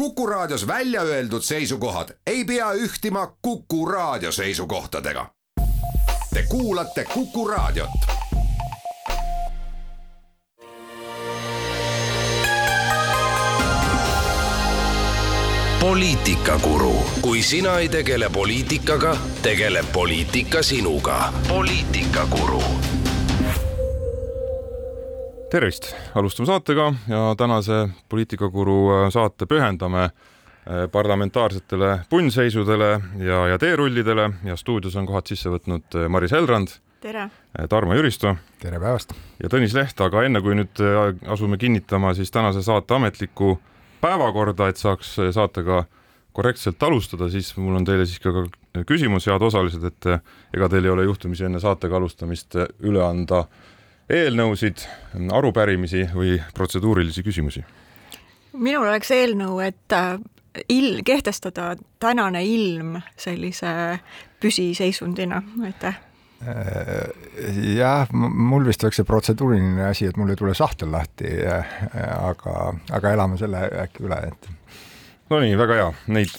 Kuku Raadios välja öeldud seisukohad ei pea ühtima Kuku Raadio seisukohtadega. Te kuulate Kuku Raadiot. poliitikakuru, kui sina ei tegele poliitikaga, tegeleb poliitika sinuga. poliitikakuru tervist, alustame saatega ja tänase Poliitikakuru äh, saate pühendame äh, parlamentaarsetele punnseisudele ja, ja teerullidele ja stuudios on kohad sisse võtnud äh, Maris Helrand. tere! Tarmo Jüristo. tere päevast! ja Tõnis Leht, aga enne kui nüüd asume kinnitama siis tänase saate ametlikku päevakorda, et saaks saatega korrektselt alustada, siis mul on teile siis ka küsimus, head osalised, et ega teil ei ole juhtumisi enne saatega alustamist üle anda äh, eelnõusid, arupärimisi või protseduurilisi küsimusi? minul oleks eelnõu, et äh, il-, kehtestada tänane ilm sellise püsiseisundina, aitäh äh, jah, mul vist oleks see protseduuriline asi, et mul ei tule sahtel lahti, äh, aga, aga elame selle äkki üle, et. Nonii, väga hea, neid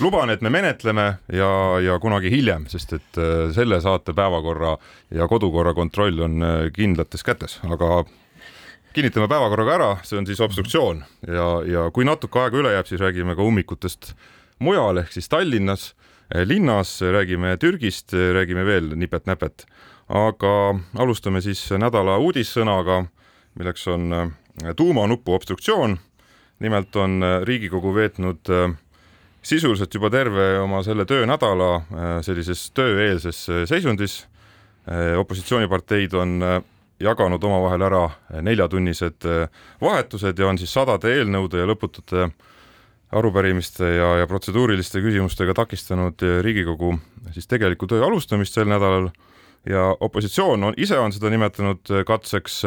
luban, et me menetleme ja, ja kunagi hiljem, sest et äh, selle saate päevakorra ja kodukorra kontroll on äh, kindlates kätes, aga kinnitame päevakorraga ära, see on siis obstruktsioon ja, ja kui natuke aega üle jääb, siis räägime ka ummikutest mujal ehk siis Tallinnas, äh, linnas, räägime Türgist, räägime veel nipet-näpet. aga alustame siis nädala uudissõnaga, milleks on tuumanupu obstruktsioon. nimelt on Riigikogu veetnud sisuliselt juba terve oma selle töönädala äh, sellises tööeelses äh, seisundis. Äh, opositsiooniparteid on jaganud omavahel ära neljatunnised vahetused ja on siis sadade eelnõude ja lõputute arupärimiste ja, ja protseduuriliste küsimustega takistanud Riigikogu siis tegeliku töö alustamist sel nädalal ja opositsioon on, ise on seda nimetanud katseks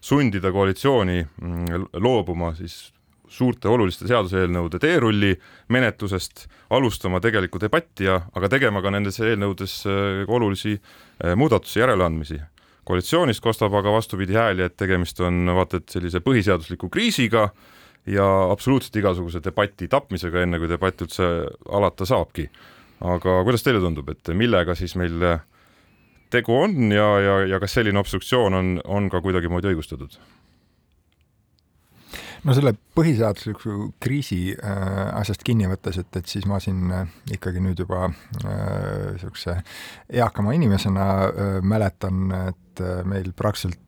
sundida koalitsiooni mm, loobuma siis suurte oluliste seaduseelnõude teerulli menetlusest, alustama tegelikku debatti ja, aga tegema ka nendes eelnõudes äh, olulisi äh, muudatusi, järeleandmisi. koalitsioonist kostab aga vastupidi hääli, et tegemist on vaata et sellise põhiseadusliku kriisiga ja absoluutselt igasuguse debati tapmisega, enne kui debatt üldse alata saabki. aga kuidas teile tundub, et millega siis meil tegu on ja, ja, ja kas selline obstruktsioon on, on ka kuidagimoodi õigustatud? No selle põhiseadusliku kriisi äh, asjast kinni võttes, et, et siis ma siin äh, ikkagi nüüd juba niisuguse äh, eakama inimesena äh, mäletan, et äh, meil praktiliselt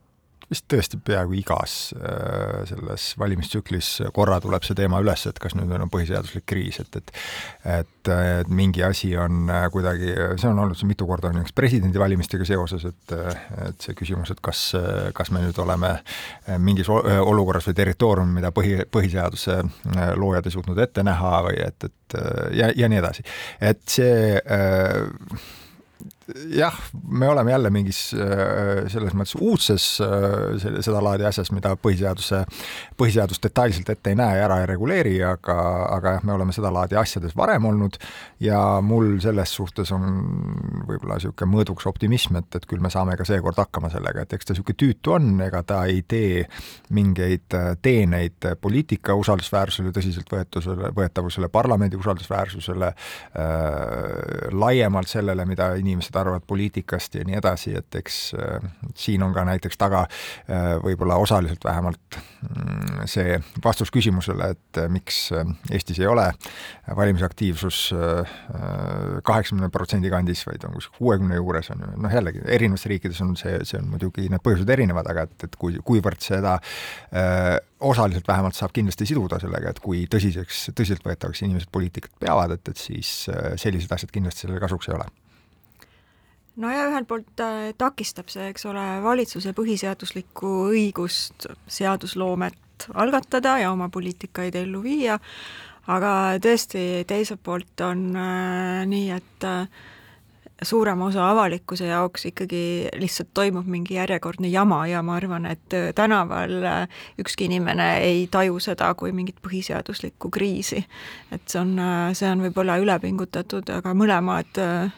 vist tõesti peaaegu igas äh, selles valimistsüklis korra tuleb see teema üles, et kas nüüd on põhiseaduslik kriis, et, et et, et mingi asi on äh, kuidagi, see on olnud mitu korda näiteks presidendivalimistega seoses, et et see küsimus, et kas, kas me nüüd oleme mingis olukorras või territoorium, mida põhi, põhiseaduse loojad ei suutnud ette näha või et, et ja, ja nii edasi. et see äh, jah, me oleme jälle mingis äh, selles mõttes uudses äh, sedalaadi asjas, mida põhiseaduse, põhiseadus detailselt ette ei näe ja ära ei reguleeri, aga, aga jah, me oleme sedalaadi asjades varem olnud ja mul selles suhtes on võib-olla niisugune mõõduks optimism, et, et küll me saame ka seekord hakkama sellega, et eks ta niisugune tüütu on, ega ta ei tee mingeid äh, teeneid poliitika usaldusväärsusele, tõsiseltvõetusele, võetavusele, parlamendi usaldusväärsusele äh,, laiemalt sellele, mida inimesed inimesed arvavad poliitikast ja nii edasi, et eks äh, siin on ka näiteks taga äh, võib-olla osaliselt vähemalt mm, see vastus küsimusele, et äh, miks Eestis ei ole valimisaktiivsus kaheksakümne protsendi kandis, vaid on kuskil kuuekümne juures, on ju, noh jällegi, erinevates riikides on see, see on muidugi, need põhjused erinevad, aga et, et kui, kuivõrd seda osaliselt vähemalt saab kindlasti siduda sellega, et kui tõsiseks, tõsiseltvõetavaks inimesed poliitikat peavad, et, et siis sellised asjad kindlasti selle kasuks ei ole no ja ühelt poolt äh, takistab see, eks ole, valitsuse põhiseaduslikku õigust seadusloomet algatada ja oma poliitikaid ellu viia, aga tõesti, teiselt poolt on äh, nii, et äh, suurema osa avalikkuse jaoks ikkagi lihtsalt toimub mingi järjekordne jama ja ma arvan, et äh, tänaval äh, ükski inimene ei taju seda kui mingit põhiseaduslikku kriisi. et see on, see on võib-olla ülepingutatud, aga mõlemad äh,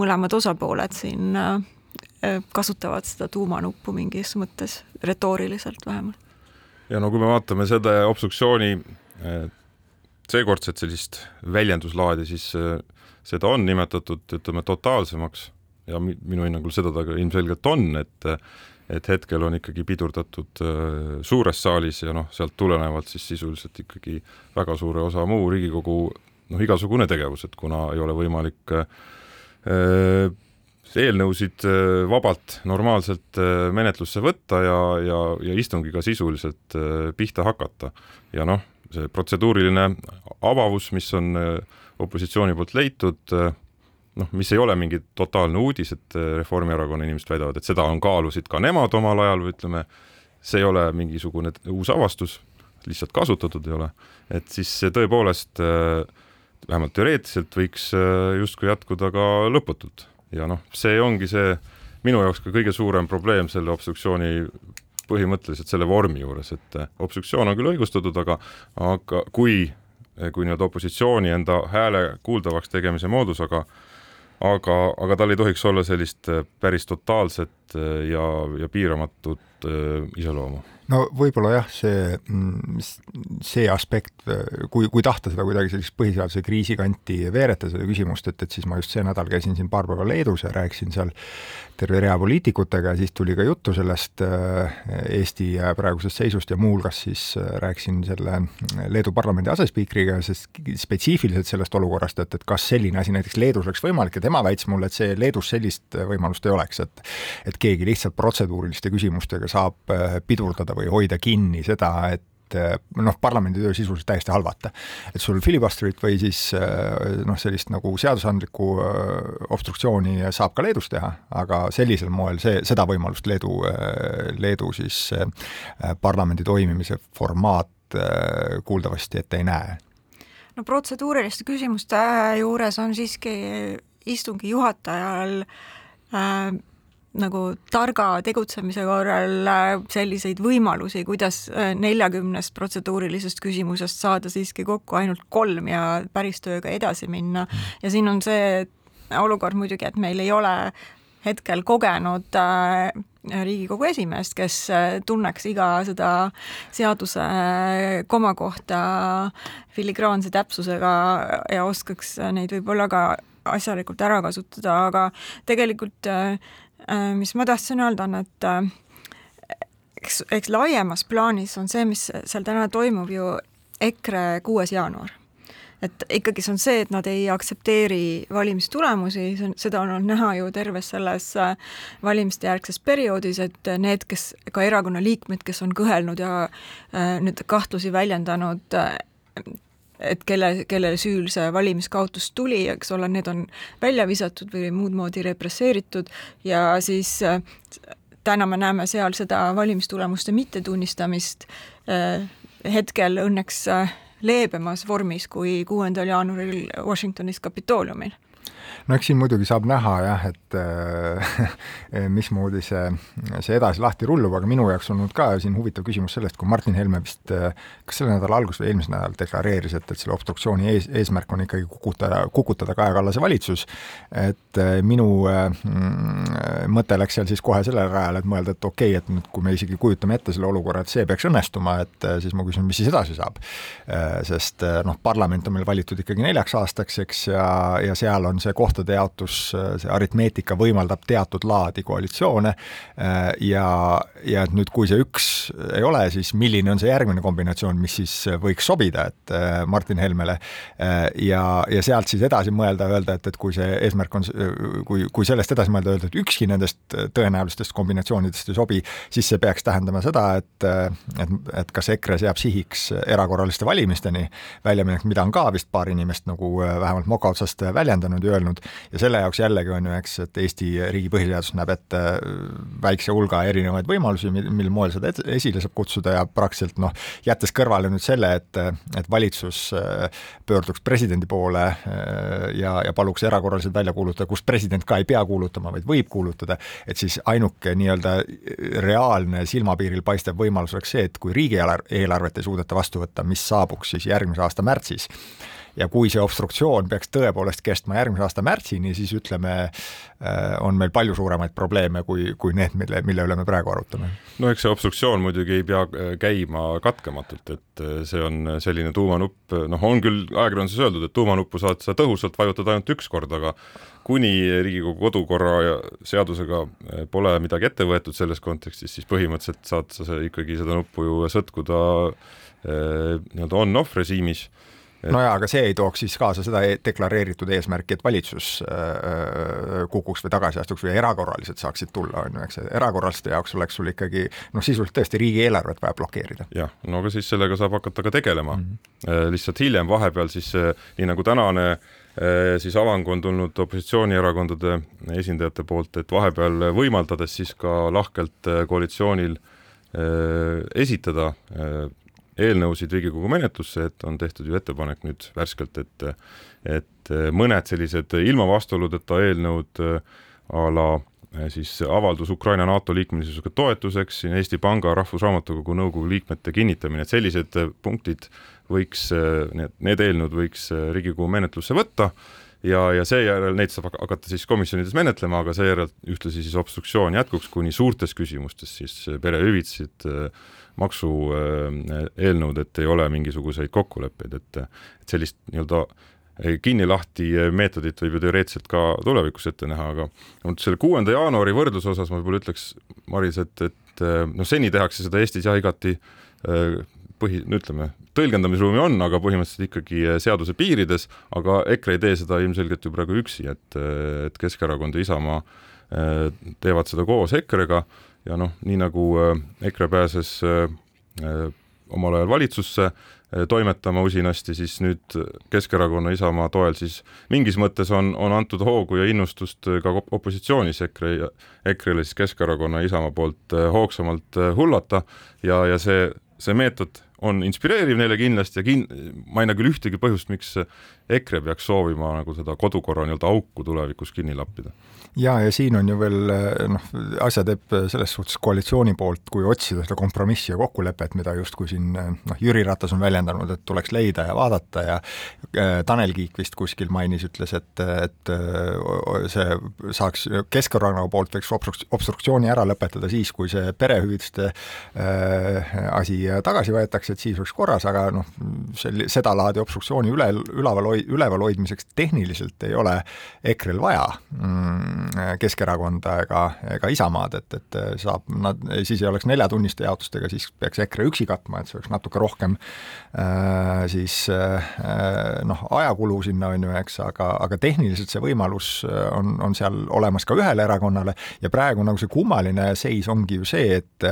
mõlemad osapooled siin äh, äh, kasutavad seda tuumanuppu mingis mõttes, retooriliselt vähemalt. ja no kui me vaatame seda obstruktsiooni äh, seekordset sellist väljenduslaadi, siis seda on nimetatud, ütleme, totaalsemaks ja minu hinnangul seda ta ka ilmselgelt on, et et hetkel on ikkagi pidurdatud suures saalis ja noh, sealt tulenevalt siis sisuliselt ikkagi väga suure osa muu Riigikogu noh, igasugune tegevus, et kuna ei ole võimalik äh, eelnõusid äh, vabalt normaalselt äh, menetlusse võtta ja, ja, ja istungiga sisuliselt äh, pihta hakata. ja noh, see protseduuriline avavus, mis on opositsiooni poolt leitud, noh, mis ei ole mingi totaalne uudis, et Reformierakonna inimesed väidavad, et seda on kaalusid ka nemad omal ajal ütleme, see ei ole mingisugune uus avastus, lihtsalt kasutatud ei ole, et siis tõepoolest vähemalt teoreetiliselt võiks justkui jätkuda ka lõputult. Ja noh, see ongi see minu jaoks ka kõige suurem probleem selle obstruktsiooni põhimõtteliselt selle vormi juures, et eh, obstruktsioon on küll õigustatud, aga, aga kui, kui nii-öelda opositsiooni enda hääle kuuldavaks tegemise moodus, aga aga, aga tal ei tohiks olla sellist päris totaalset eh, ja, ja piiramatut iseloomu. No võib-olla jah, see, mm, see aspekt, kui, kui tahta seda kuidagi sellist põhiseaduse kriisi kanti veereta, seda küsimust, et, et siis ma just see nädal käisin siin paar päeva Leedus ja rääkisin seal terve rea poliitikutega ja siis tuli ka juttu sellest äh, Eesti praegusest seisust ja muuhulgas siis äh, rääkisin selle Leedu parlamendi asespiikriga, sest spetsiifiliselt sellest olukorrast, et, et kas selline asi näiteks Leedus oleks võimalik ja tema väitis mulle, et see Leedus sellist võimalust ei oleks, et et keegi lihtsalt protseduuriliste küsimustega saab äh, pidurdada või hoida kinni seda, et noh, parlamendi töö sisuliselt täiesti halvata. et sul filibusterit või siis noh, sellist nagu seadusandlikku obstruktsiooni saab ka Leedus teha, aga sellisel moel see, seda võimalust Leedu, Leedu siis parlamendi toimimise formaat kuuldavasti ette ei näe. no protseduuriliste küsimuste juures on siiski istungi juhatajal äh, nagu targa tegutsemise korral äh, selliseid võimalusi, kuidas äh, neljakümnest protseduurilisest küsimusest saada siiski kokku ainult kolm ja päris tööga edasi minna. Ja siin on see olukord muidugi, et meil ei ole hetkel kogenud äh, Riigikogu esimeest, kes tunneks iga seda seaduse komakohta filigraanse täpsusega ja oskaks neid võib-olla ka asjalikult ära kasutada, aga tegelikult äh, Äh, mis ma tahtsin öelda, on, et äh, eks, eks laiemas plaanis on see, mis seal täna toimub ju EKRE kuues jaanuar. Et ikkagi see on see, et nad ei aktsepteeri valimistulemusi, see on, seda on olnud näha ju terves selles äh, valimiste järgses perioodis, et need, kes, ka erakonna liikmed, kes on kõhelnud ja äh, nüüd kahtlusi väljendanud äh, et kelle, kelle süül see valimiskaotus tuli, eks ole, need on välja visatud või muud moodi represseeritud ja siis äh, täna me näeme seal seda valimistulemuste mittetunnistamist äh, hetkel õnneks äh, leebemas vormis kui kuuendal jaanuaril Washingtonis Kapitooliumil no eks siin muidugi saab näha jah, et äh, mismoodi see, see edasi lahti rullub, aga minu jaoks olnud ka siin huvitav küsimus sellest, kui Martin Helme vist äh, kas selle nädala alguses või eelmisel nädalal deklareeris, et, et selle obstruktsiooni ees, eesmärk on ikkagi kukutada, kukutada Kaja Kallase valitsus, et äh, minu äh, mõte läks seal siis kohe sellele rajale, et mõelda, et okei okay,, et nüüd, kui me isegi kujutame ette selle olukorra, et see peaks õnnestuma, et siis ma küsin, mis siis edasi saab. Sest noh, parlament on meil valitud ikkagi neljaks aastaks, eks, ja, ja seal on see kohtade jaotus, see aritmeetika võimaldab teatud laadi koalitsioone äh, ja, ja et nüüd, kui see üks ei ole, siis milline on see järgmine kombinatsioon, mis siis võiks sobida, et äh, Martin Helmele äh, ja, ja sealt siis edasi mõelda, öelda, et, et kui see eesmärk on, kui, kui sellest edasi mõelda, öelda, et ükski nendest tõenäolistest kombinatsioonidest ei sobi, siis see peaks tähendama seda, et, et, et kas EKRE seab sihiks erakorraliste valimisteni väljaminek, mida on ka vist paar inimest nagu vähemalt moka otsast väljendanud ja öelnud, ja selle jaoks jällegi on ju, eks, et Eesti riigi põhiseadus näeb ette väikse hulga erinevaid võimalusi, mil moel seda esile saab kutsuda ja praktiliselt noh, jättes kõrvale nüüd selle, et, et valitsus äh, pöörduks presidendi poole äh, ja, ja paluks erakorraliselt välja kuulutada, kus president ka ei pea kuulutama, vaid võib kuulutada, et siis ainuke nii-öelda reaalne silmapiiril paistev võimalus oleks see, et kui riigieelarvet ei suudeta vastu võtta, mis saabuks siis järgmise aasta märtsis ja kui see obstruktsioon peaks tõepoolest kestma järgmise aasta märtsini, siis ütleme, on meil palju suuremaid probleeme kui, kui need, mille, mille üle me praegu arutame. no eks see obstruktsioon muidugi ei pea käima katkematult, et see on selline tuumanupp, noh, on küll ajakirjanduses öeldud, et tuumanuppu saad sa tõhusalt vajutada ainult üks kord, aga kuni Riigikogu kodukorra seadusega pole midagi ette võetud selles kontekstis, siis põhimõtteliselt saad sa ikkagi seda nuppu ju sõtkuda nii-öelda on-off režiimis et.... no jaa, aga see ei tooks siis kaasa seda e-, deklareeritud eesmärki, et valitsus äh, kukuks või tagasi astuks või erakorraliselt saaksid tulla, on ju, eks, erakorraliste jaoks oleks sul ikkagi noh, sisuliselt tõesti riigieelarvet vaja blokeerida. jah, no aga siis sellega saab hakata ka tegelema mm. -hmm. lihtsalt hiljem vahepeal siis nii nagu tänane siis avang on tulnud opositsioonierakondade esindajate poolt, et vahepeal võimaldades siis ka lahkelt koalitsioonil esitada eelnõusid Riigikogu menetlusse, et on tehtud ju ettepanek nüüd värskelt, et et mõned sellised ilma vastuoludeta eelnõud a la siis avaldus Ukraina NATO liikmelisusega toetuseks, siin Eesti Panga Rahvusraamatukogu nõukogu liikmete kinnitamine, et sellised punktid võiks, need, need eelnõud võiks Riigikogu menetlusse võtta ja, ja seejärel neid saab hakata siis komisjonides menetlema, aga seejärel ühtlasi siis obstruktsioon jätkuks, kuni suurtes küsimustes siis perehüvitised äh, maksueelnõud, et ei ole mingisuguseid kokkuleppeid, et, et sellist nii-öelda kinni-lahti meetodit võib ju teoreetiliselt ka tulevikus ette näha, aga selle kuuenda jaanuari võrdluse osas ma võib-olla ütleks, Maris, et, et noh, seni tehakse seda Eestis jah igati põhi, no ütleme, tõlgendamisruumi on, aga põhimõtteliselt ikkagi seaduse piirides, aga EKRE ei tee seda ilmselgelt ju praegu üksi, et, et Keskerakond ja Isamaa teevad seda koos EKRE-ga ja noh, nii nagu äh, EKRE pääses äh, äh, omal ajal valitsusse toimetama usinasti, siis nüüd Keskerakonna, Isamaa toel siis mingis mõttes on, on antud hoogu ja innustust ka opositsioonis EKRE, EKRE-le siis Keskerakonna Isamaa poolt hoogsamalt hullata. Ja, ja see, see meetod on inspireeriv neile kindlasti ja kin-, ma ei näe küll ühtegi põhjust, miks EKRE peaks soovima nagu seda kodukorra nii-öelda auku tulevikus kinni lappida. Ja, ja siin on ju veel noh, asja teeb selles suhtes koalitsiooni poolt, kui otsida seda kompromissi ja kokkulepet, mida justkui siin noh, Jüri Ratas on väljendanud, et tuleks leida ja vaadata ja äh, Tanel Kiik vist kuskil mainis, ütles, et, et äh, see saaks Keskerakonna poolt võiks obstruktsiooni ära lõpetada siis, kui see perehüvitiste äh, asi tagasi võetakse, et siis oleks korras, aga noh, sel-, sedalaadi obstruktsiooni üle, üleval hoi-, üleval hoidmiseks tehniliselt ei ole EKRE-l vaja mm Keskerakonda ega, ega Isamaad, et, et saab, nad, siis ei oleks neljatunniste jaotustega, siis peaks EKRE üksi katma, et see oleks natuke rohkem äh, siis äh, noh, ajakulu sinna, on ju, eks, aga, aga tehniliselt see võimalus on, on seal olemas ka ühele erakonnale ja praegu nagu see kummaline seis ongi ju see, et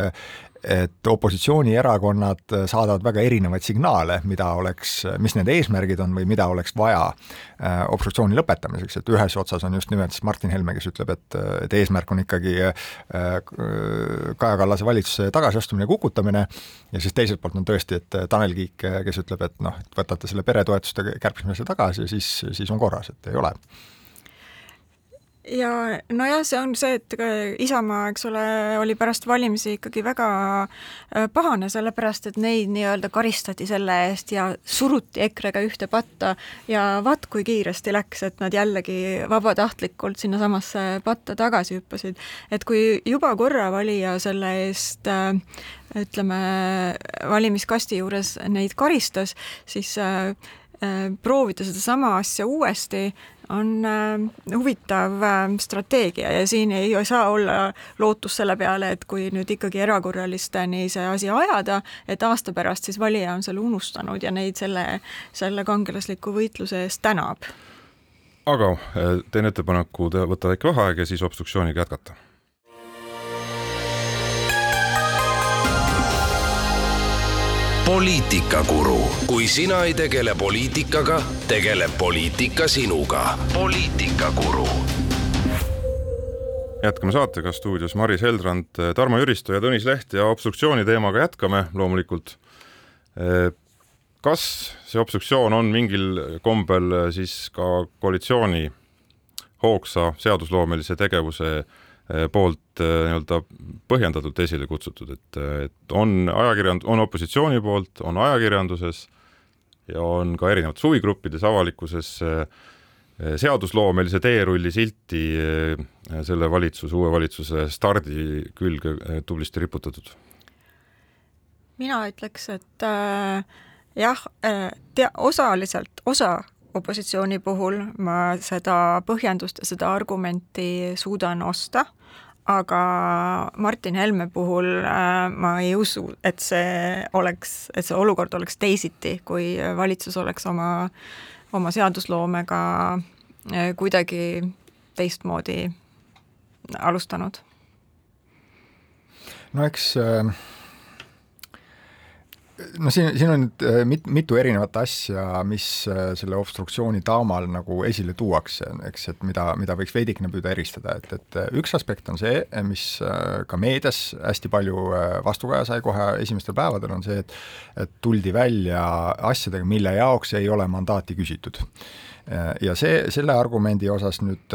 et opositsioonierakonnad saadavad väga erinevaid signaale, mida oleks, mis nende eesmärgid on või mida oleks vaja äh, obstruktsiooni lõpetamiseks, et ühes otsas on just nimelt siis Martin Helme, kes ütleb, et, et eesmärk on ikkagi äh, Kaja Kallase valitsuse tagasiastumine, kukutamine, ja siis teiselt poolt on tõesti, et Tanel Kiik, kes ütleb, et noh, et võtate selle peretoetuste kärpimise tagasi ja siis, siis on korras, et ei ole ja nojah, see on see, et Isamaa, eks ole, oli pärast valimisi ikkagi väga äh, pahane, sellepärast et neid nii-öelda karistati selle eest ja suruti EKRE-ga ühte patta ja vaat kui kiiresti läks, et nad jällegi vabatahtlikult sinnasamasse patta tagasi hüppasid. et kui juba korra valija selle eest äh, ütleme, valimiskasti juures neid karistas, siis äh, proovida sedasama asja uuesti on äh, huvitav äh, strateegia ja siin ei saa olla lootus selle peale, et kui nüüd ikkagi erakorralisteni see asi ajada, et aasta pärast siis valija on selle unustanud ja neid selle, selle kangelasliku võitluse eest tänab. aga äh, teen ettepaneku võtta väike vaheaeg ja siis obstruktsiooniga jätkata poliitikakuru, kui sina ei tegele poliitikaga, tegeleb poliitika sinuga. poliitikakuru. jätkame saatega stuudios Maris Heldrand, Tarmo Jüristo ja Tõnis Leht ja obstruktsiooni teemaga jätkame loomulikult. kas see obstruktsioon on mingil kombel siis ka koalitsiooni hoogsa seadusloomelise tegevuse Eh, poolt eh, nii-öelda põhjendatult esile kutsutud, et, et on ajakirjand-, on opositsiooni poolt, on ajakirjanduses, ja on ka erinevates huvigruppides, avalikkuses seadusloomelise teerulli silti selle valitsuse, uue valitsuse stardi külge tublisti riputatud? mina ütleks, et äh, jah äh,, tea-, osaliselt, osa opositsiooni puhul ma seda põhjendust ja seda argumenti suudan osta, aga Martin Helme puhul äh, ma ei usu, et see oleks, et see olukord oleks teisiti, kui valitsus oleks oma, oma seadusloomega äh, kuidagi teistmoodi alustanud. no eks äh no siin, siin on nüüd äh, mit-, mitu erinevat asja, mis äh, selle obstruktsiooni taamal nagu esile tuuakse, eks, et mida, mida võiks veidikene püüda eristada, et, et äh, üks aspekt on see, mis ka meedias hästi palju vastukaja sai kohe esimestel päevadel, on see, et et tuldi välja asjadega, mille jaoks ei ole mandaati küsitud ja see, selle argumendi osas nüüd,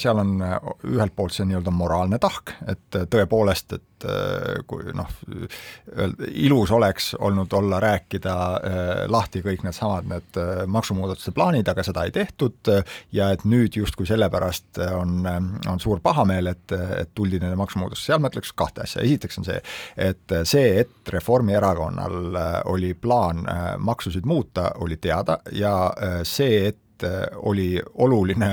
seal on ühelt poolt see nii-öelda moraalne tahk, et tõepoolest, et kui noh, ilus oleks olnud olla, rääkida lahti kõik needsamad need maksumuudatuste plaanid, aga seda ei tehtud ja et nüüd justkui sellepärast on, on suur pahameel, et, et tuldi nende maksumuudatuste, seal ma ütleks kahte asja, esiteks on see, et see, et Reformierakonnal oli plaan maksusid muuta, oli teada ja see, et Äh, oli oluline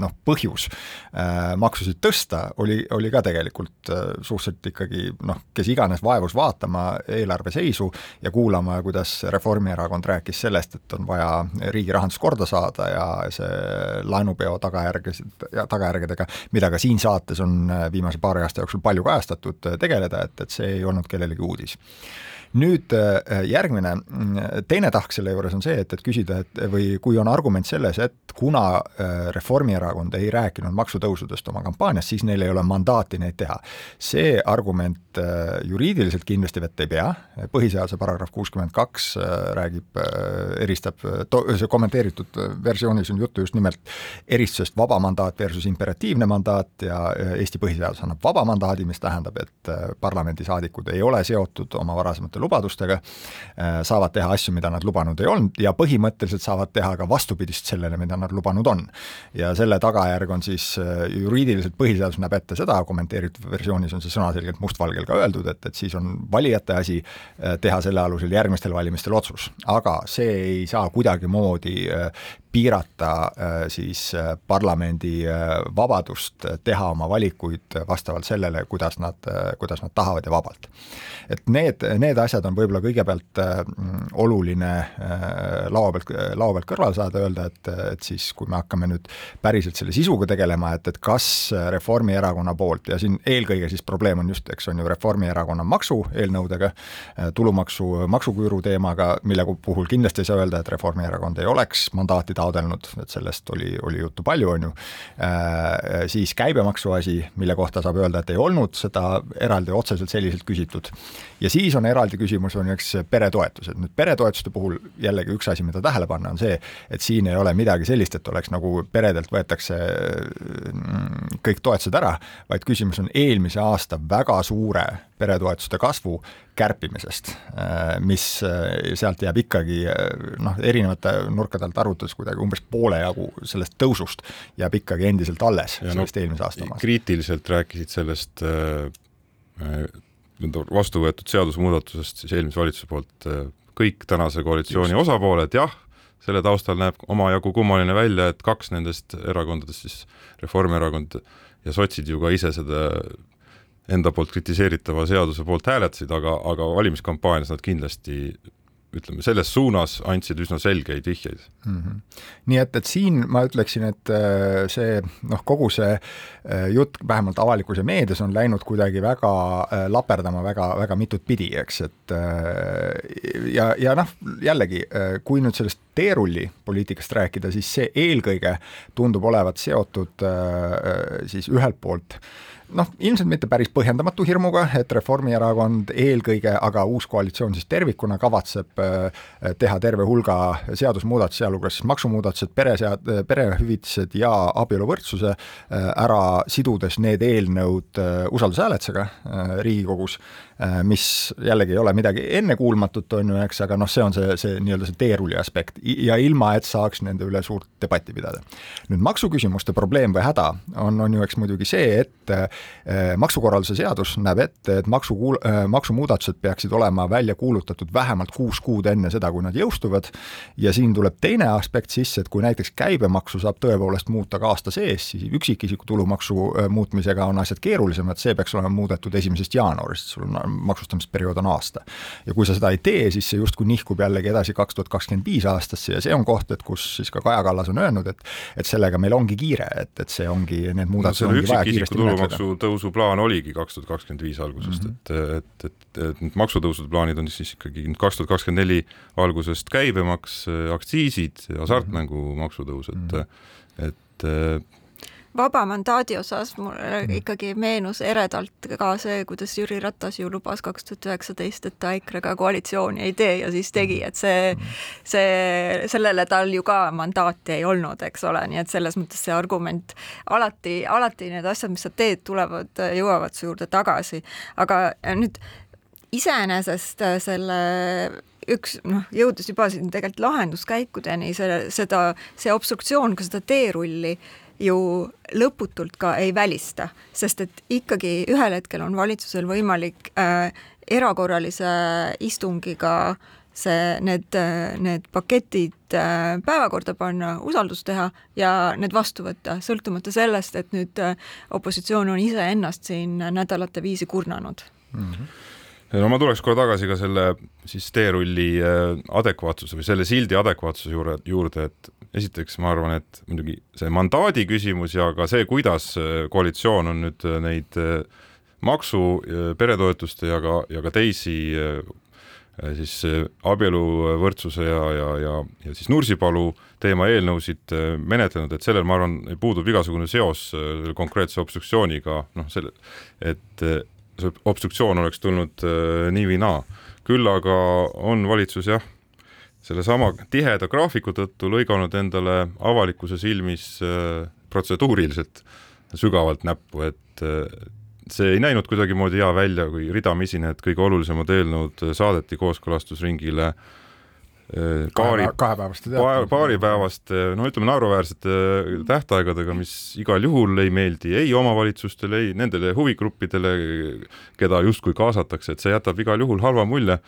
noh, põhjus äh, maksusid tõsta, oli, oli ka tegelikult äh, suhteliselt ikkagi noh, kes iganes vaevus vaatama eelarve seisu ja kuulama, kuidas Reformierakond rääkis sellest, et on vaja riigi rahandust korda saada ja see laenupeo tagajärgesid, tagajärgedega, mida ka siin saates on viimase paari aasta jooksul palju kajastatud, tegeleda, et, et see ei olnud kellelegi uudis nüüd äh, järgmine, mm, teine tahk selle juures on see, et, et küsida, et või kui on argument selles, et kuna äh, Reformierakond ei rääkinud maksutõusudest oma kampaanias, siis neil ei ole mandaati neid teha. see argument äh, juriidiliselt kindlasti vett ei pea, põhiseaduse paragrahv kuuskümmend kaks räägib, eristab, see kommenteeritud versioonis on juttu just nimelt eristusest vaba mandaat versus imperatiivne mandaat ja Eesti põhiseadus annab vaba mandaadi, mis tähendab, et parlamendisaadikud ei ole seotud oma varasemate lubadustega, äh, saavad teha asju, mida nad lubanud ei olnud ja põhimõtteliselt saavad teha ka vastupidist sellele, mida nad lubanud on. ja selle tagajärg on siis äh, juriidiliselt põhiseadus näeb ette seda, kommenteeritud versioonis on see sõnaselgelt mustvalgel ka öeldud, et, et siis on valijate asi äh, teha selle alusel järgmistel valimistel otsus. aga see ei saa kuidagimoodi piirata siis parlamendi vabadust teha oma valikuid vastavalt sellele, kuidas nad, kuidas nad tahavad ja vabalt. et need, need asjad on võib-olla kõigepealt äh, oluline äh, laua pealt, laua pealt kõrvale saada, öelda, et, et siis kui me hakkame nüüd päriselt selle sisuga tegelema, et, et kas Reformierakonna poolt ja siin eelkõige siis probleem on just, eks on ju, Reformierakonna maksueelnõudega, äh, tulumaksu, maksuküüru teemaga, mille puhul kindlasti ei saa öelda, et Reformierakond ei oleks mandaati taodelnud, et sellest oli, oli juttu palju, on ju, siis käibemaksu asi, mille kohta saab öelda, et ei olnud seda eraldi otseselt selliselt küsitud. ja siis on eraldi küsimus on eks peretoetused, nüüd peretoetuste puhul jällegi üks asi, mida tähele panna, on see, et siin ei ole midagi sellist, et oleks nagu peredelt võetakse mm, kõik toetused ära, vaid küsimus on eelmise aasta väga suure peretoetuste kasvu kärpimisest, mis sealt jääb ikkagi noh, erinevate nurkade alt arvutades kuidagi umbes poole jagu sellest tõusust jääb ikkagi endiselt alles ja sellest no, eelmise aasta omast. kriitiliselt rääkisid sellest äh, vastu võetud seadusemuudatusest siis eelmise valitsuse poolt äh, kõik tänase koalitsiooni Just. osapooled, jah, selle taustal näeb omajagu kummaline välja, et kaks nendest erakondadest, siis Reformierakond ja sotsid ju ka ise seda enda poolt kritiseeritava seaduse poolt hääletasid, aga, aga valimiskampaanias nad kindlasti ütleme, selles suunas andsid üsna selgeid vihjeid mm. -hmm. nii et, et siin ma ütleksin, et äh, see noh, kogu see äh, jutt vähemalt avalikkuse meedias on läinud kuidagi väga äh, laperdama väga, väga mitut pidi, eks, et ja, ja noh, jällegi, kui nüüd sellest teerulli poliitikast rääkida, siis see eelkõige tundub olevat seotud siis ühelt poolt äh, noh, ilmselt mitte päris põhjendamatu hirmuga, et Reformierakond eelkõige, aga uus koalitsioon siis tervikuna kavatseb äh, teha terve hulga seadusmuudatusi, sealhulgas siis maksumuudatused, peresead-, perehüvitised ja abieluvõrdsuse äh, ära sidudes need eelnõud äh, usaldushääletusega Riigikogus mis jällegi ei ole midagi ennekuulmatut, on ju, eks, aga noh, see on see, see nii-öelda see teerulli aspekt. Ja ilma, et saaks nende üle suurt debatti pidada. nüüd maksuküsimuste probleem või häda on, on ju eks muidugi see, et äh, maksukorralduse seadus näeb ette, et maksu, äh, maksumuudatused peaksid olema välja kuulutatud vähemalt kuus kuud enne seda, kui nad jõustuvad, ja siin tuleb teine aspekt sisse, et kui näiteks käibemaksu saab tõepoolest muuta ka aasta sees, siis üksikisiku tulumaksu muutmisega on asjad keerulisemad, see peaks olema muudetud esimesest jaanuarist, sul on maksustamisperiood on aasta. ja kui sa seda ei tee, siis see justkui nihkub jällegi edasi kaks tuhat kakskümmend viis aastasse ja see on koht, et kus siis ka Kaja Kallas on öelnud, et et sellega meil ongi kiire, et, et see ongi, need muudatused no, ongi vaja kiiresti tulumaksu tõusu plaan oligi kaks tuhat kakskümmend viis algusest mm, -hmm. et, et, et, et need maksutõusude plaanid on siis ikkagi kaks tuhat kakskümmend neli algusest käibemaks, aktsiisid, hasartmängumaksu tõus, et mm, -hmm. et vaba mandaadi osas mulle mm. ikkagi meenus eredalt ka see, kuidas Jüri Ratas ju lubas kaks tuhat üheksateist, et ta EKRE-ga koalitsiooni ei tee ja siis tegi, et see, see, sellele tal ju ka mandaati ei olnud, eks ole, nii et selles mõttes see argument alati, alati need asjad, mis sa teed, tulevad, jõuavad su juurde tagasi, aga nüüd iseenesest selle üks noh, jõudes juba siin tegelikult lahenduskäikudeni, selle, seda, see obstruktsioon, ka seda teerulli ju lõputult ka ei välista, sest et ikkagi ühel hetkel on valitsusel võimalik äh, erakorralise istungiga see, need, need paketid äh, päevakorda panna, usaldust teha ja need vastu võtta, sõltumata sellest, et nüüd äh, opositsioon on iseennast siin nädalate viisi kurnanud mm. -hmm no ma tuleks korra tagasi ka selle siis teerulli äh, adekvaatsuse või selle sildi adekvaatsuse juurde, juurde, et esiteks ma arvan, et muidugi see mandaadi küsimus ja ka see, kuidas äh, koalitsioon on nüüd äh, neid äh, maksu, peretoetuste ja ka, ja ka teisi siis abieluvõrdsuse ja, ja, ja, ja siis Nursipalu teema eelnõusid menetlenud, et sellel, ma arvan, puudub igasugune seos konkreetse obstruktsiooniga, noh, selle, et see obstruktsioon oleks tulnud nii või naa. küll aga on valitsus jah sellesama tiheda graafiku tõttu lõiganud endale avalikkuse silmis äh, protseduuriliselt sügavalt näppu, et äh, see ei näinud kuidagimoodi hea välja, kui ridamisi need kõige olulisemad eelnõud saadeti kooskõlastusringile äh, paari, kahepäevaste paari, paaripäevaste, no ütleme, naeruväärsete tähtaegadega, mis igal juhul ei meeldi ei omavalitsustele, ei nendele huvigruppidele, keda justkui kaasatakse, et see jätab igal juhul halva mulje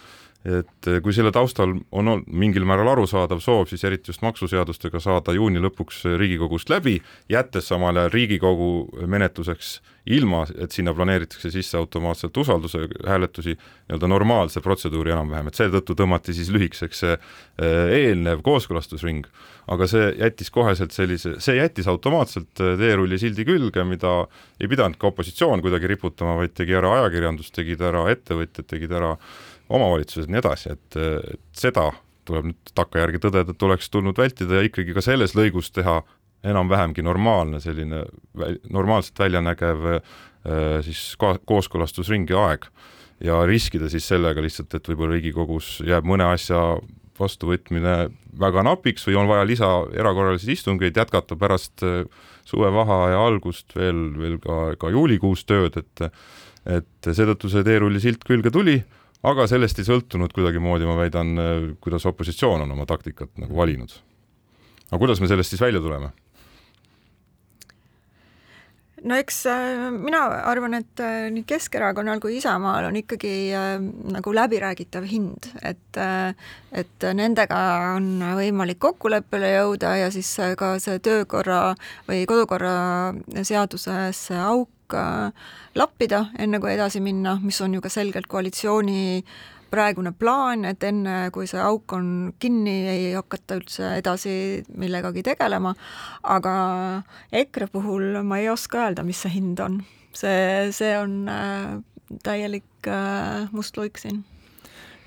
et eh, kui selle taustal on mingil määral arusaadav soov, siis eriti just maksuseadustega saada juuni lõpuks Riigikogust läbi, jättes samal ajal Riigikogu menetluseks ilma, et sinna planeeritakse sisse automaatselt usalduse hääletusi, nii-öelda normaalse protseduuri enam-vähem, et seetõttu tõmmati siis lühikeseks see eh, eelnev kooskõlastusring, aga see jättis koheselt sellise, see jättis automaatselt eh, teerulli sildi külge, mida ei pidanud ka opositsioon kuidagi riputama, vaid tegi ära ajakirjandus, tegid ära ettevõtjad, tegid ära omavalitsused ja nii edasi, et, et seda tuleb nüüd takkajärgi tõdeda, et oleks tulnud vältida ja ikkagi ka selles lõigus teha enam-vähemgi normaalne selline normaalselt välja nägev äh, siis kooskõlastusringi aeg ja riskida siis sellega lihtsalt, et võib-olla Riigikogus jääb mõne asja vastuvõtmine väga napiks või on vaja lisa erakorralisi istungeid jätkata pärast äh, suvevaheaja algust veel, veel ka, ka juulikuus tööd, et et seetõttu see teerulli silt külge tuli aga sellest ei sõltunud kuidagimoodi, ma väidan, kuidas opositsioon on oma taktikat nagu valinud. aga kuidas me sellest siis välja tuleme? no eks äh, mina arvan, et äh, nii Keskerakonnal kui Isamaal on ikkagi äh, nagu läbiräägitav hind, et et nendega on võimalik kokkuleppele jõuda ja siis ka see töökorra või kodukorra seaduses auk lappida, enne kui edasi minna, mis on ju ka selgelt koalitsiooni praegune plaan, et enne, kui see auk on kinni, ei hakata üldse edasi millegagi tegelema, aga EKRE puhul ma ei oska öelda, mis see hind on. see, see on äh, täielik äh, must luik siin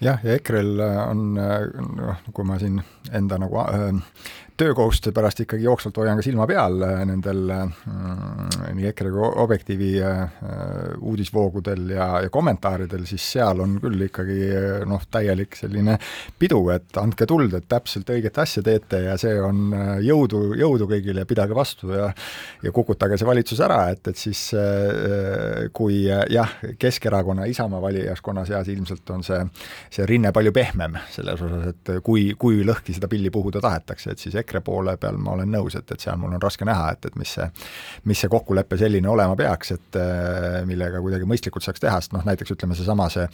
jah, ja EKRE-l on, noh, kui ma siin enda nagu äh, töökohustuste pärast ikkagi jooksvalt hoian ka silma peal nendel mm, nii EKRE kui Objektiivi uudisvoogudel ja, ja kommentaaridel, siis seal on küll ikkagi noh, täielik selline pidu, et andke tuld, et täpselt õiget asja teete ja see on jõudu, jõudu kõigile ja pidage vastu ja ja kukutage see valitsus ära, et, et siis kui jah, Keskerakonna, Isamaa valijaskonna seas ilmselt on see, see rinne palju pehmem selles osas, et kui, kui lõhki seda pilli puhuda tahetakse, et siis EKRE poole peal ma olen nõus, et, et seal mul on raske näha, et, et mis see, mis see kokkulepe selline olema peaks, et äh, millega kuidagi mõistlikult saaks teha, sest noh, näiteks ütleme seesama see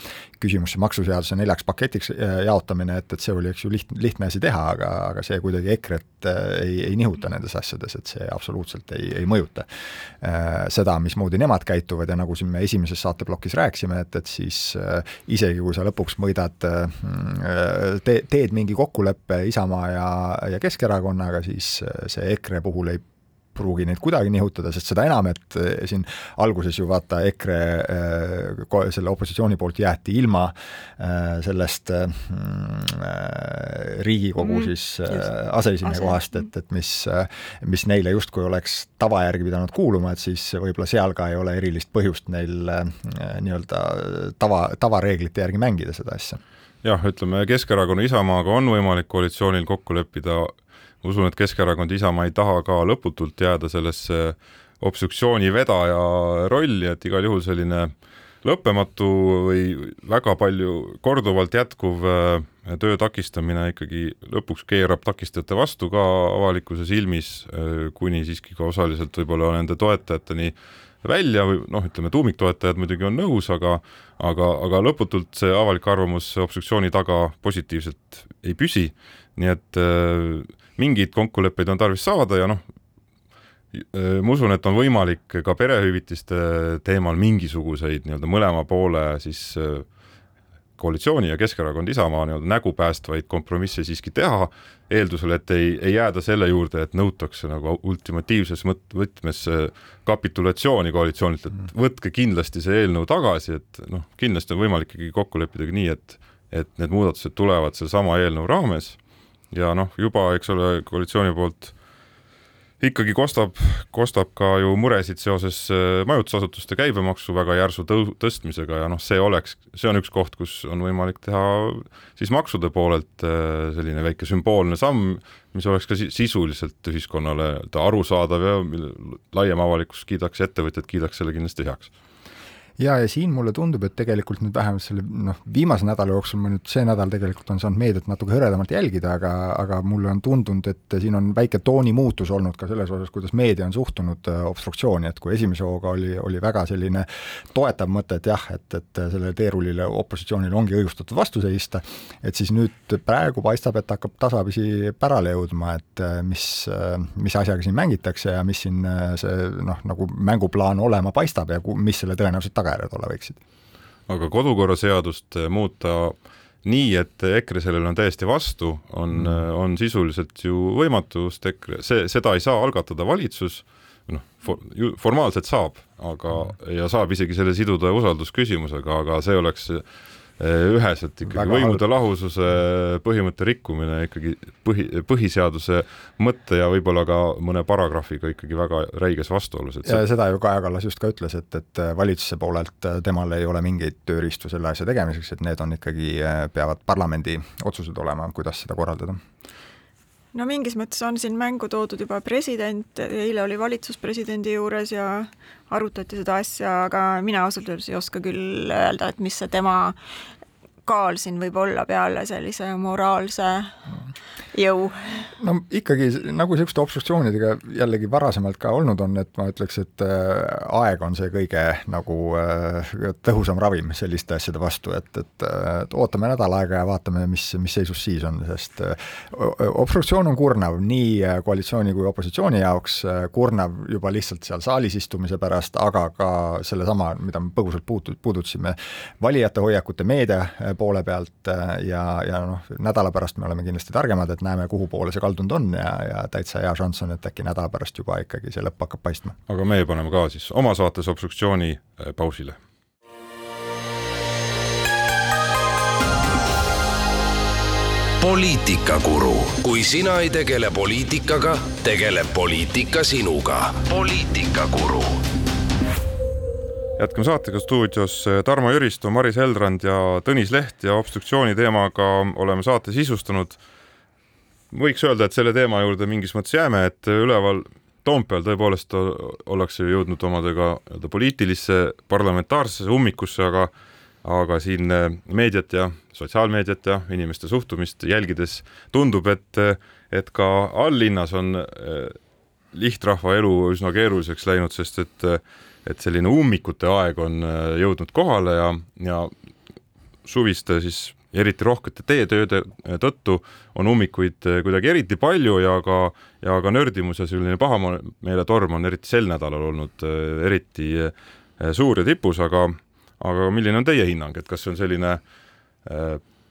küsimus, see maksuseaduse neljaks paketiks äh, jaotamine, et, et see oli, eks ju, lihtne, lihtne asi teha, aga, aga see kuidagi EKRE-t äh, ei, ei nihuta nendes asjades, et see absoluutselt ei, ei mõjuta. Seda, mismoodi nemad käituvad ja nagu siin me esimeses saateplokis rääkisime, et, et siis isegi kui sa lõpuks mõõdad, te, teed mingi kokkuleppe Isamaa ja, ja Keskerakonnaga, siis see EKRE puhul ei pruugi neid kuidagi nihutada, sest seda enam, et eh, siin alguses ju vaata EKRE eh, selle opositsiooni poolt jäeti ilma sellest Riigikogu mm, siis aseesimehe kohast, et, et mis, mis neile justkui oleks tava järgi pidanud kuuluma, et siis võib-olla seal ka ei ole erilist põhjust neil nii-öelda tava, tavareeglite järgi mängida seda asja. Jah, ütleme Keskerakonna Isamaaga on võimalik koalitsioonil kokku leppida ma usun, et Keskerakond, Isamaa ei taha ka lõputult jääda sellesse obstruktsiooni vedaja rolli, et igal juhul selline lõppematu või väga palju korduvalt jätkuv äh, töö takistamine ikkagi lõpuks keerab takistajate vastu ka avalikkuse silmis, äh, kuni siiski ka osaliselt võib-olla nende toetajateni välja või noh, ütleme tuumiktoetajad muidugi on nõus, aga aga, aga lõputult see avalik arvamus obstruktsiooni taga positiivselt ei püsi, nii et äh, mingeid kokkuleppeid on tarvis saada ja noh, ma usun, et on võimalik ka perehüvitiste teemal mingisuguseid nii-öelda mõlema poole siis koalitsiooni ja Keskerakond, Isamaa nii-öelda nägu päästvaid kompromisse siiski teha, eeldusel, et ei, ei jääda selle juurde, et nõutakse nagu ultimatiivses mõt-, võtmes kapitulatsiooni koalitsioonilt, et võtke kindlasti see eelnõu tagasi, et noh, kindlasti on võimalik ikkagi kokku leppida nii, et et need muudatused tulevad sellesama eelnõu raames ja noh, juba, eks ole, koalitsiooni poolt ikkagi kostab, kostab ka ju muresid seoses äh, majutusasutuste käibemaksu väga järsu tõu-, tõstmisega ja noh, see oleks, see on üks koht, kus on võimalik teha siis maksude poolelt äh, selline väike sümboolne samm, mis oleks ka sisuliselt ühiskonnale arusaadav ja laiem avalikkus kiidaks, ettevõtjad kiidaks selle kindlasti heaks ja, ja siin mulle tundub, et tegelikult nüüd vähemalt selle noh, viimase nädala jooksul ma nüüd see nädal tegelikult on saanud meediat natuke hõredamalt jälgida, aga, aga mulle on tundunud, et siin on väike toonimuutus olnud ka selles osas, kuidas meedia on suhtunud äh, obstruktsiooni, et kui esimese hooga oli, oli väga selline toetav mõte, et jah, et, et sellele teerullile opositsioonil ongi õigustatud vastu seista, et siis nüüd praegu paistab, et hakkab tasapisi pärale jõudma, et äh, mis, äh, mis asjaga siin mängitakse ja mis siin see noh, nagu mänguplaan olema paistab ja mis selle tõenäoliselt taga tagajärjed olla võiksid. aga kodukorraseadust eh, muuta nii, et EKRE sellele on täiesti vastu, on mm., eh, on sisuliselt ju võimatu, sest EKRE, see, seda ei saa algatada valitsus, noh, formaalselt saab, aga, mm. ja saab isegi selle siduda usaldusküsimusega, aga see oleks üheselt ikkagi võimude lahususe põhimõtte rikkumine ikkagi põhi, põhiseaduse mõtte ja võib-olla ka mõne paragrahviga ikkagi väga räiges vastuolus. ja see... seda ju Kaja Kallas just ka ütles, et, et valitsuse poolelt temal ei ole mingeid tööriistu selle asja tegemiseks, et need on ikkagi, peavad parlamendi otsused olema, kuidas seda korraldada no mingis mõttes on siin mängu toodud juba president, eile oli valitsus presidendi juures ja arutati seda asja, aga mina ausalt öeldes ei oska küll öelda, et mis see tema kaal siin võib olla peale sellise moraalse jõu? no ikkagi nagu niisuguste obstruktsioonidega jällegi varasemalt ka olnud on, et ma ütleks, et äh, aeg on see kõige nagu äh, tõhusam ravim selliste asjade vastu, et, et, et ootame nädal aega ja vaatame, mis, mis seisus siis on, sest äh, obstruktsioon on kurnav nii koalitsiooni kui opositsiooni jaoks, kurnav juba lihtsalt seal saalis istumise pärast, aga ka sellesama, mida me põgusalt puutu-, puudutasime, valijate hoiakute meedia poole pealt ja, ja noh, nädala pärast me oleme kindlasti targemad, et näeme, kuhu poole see kaldunud on ja, ja täitsa hea šanss on, et äkki nädala pärast juba ikkagi see lõpp hakkab paistma. aga meie paneme ka siis oma saates obstruktsiooni äh, pausile. poliitikakuru, kui sina ei tegele poliitikaga, tegeleb poliitika sinuga. poliitikakuru jätkame saatega stuudios Tarmo Jüristo, Maris Heldrand ja Tõnis Leht ja obstruktsiooni teemaga oleme saate sisustanud. Võiks öelda, et selle teema juurde mingis mõttes jääme, et üleval Toompeal tõepoolest ollakse jõudnud omadega nii-öelda poliitilisse parlamentaarsesse ummikusse, aga aga siin meediat ja sotsiaalmeediat ja inimeste suhtumist jälgides tundub, et, et ka alllinnas on eh, lihtrahva elu üsna keeruliseks läinud, sest et et selline ummikute aeg on äh, jõudnud kohale ja, ja suviste siis eriti rohkete teetööde äh, tõttu on ummikuid äh, kuidagi eriti palju ja ka, ja ka nördimus ja selline pahameeletorm on eriti sel nädalal olnud eriti suur ja tipus, aga, aga milline on teie hinnang, et kas see on selline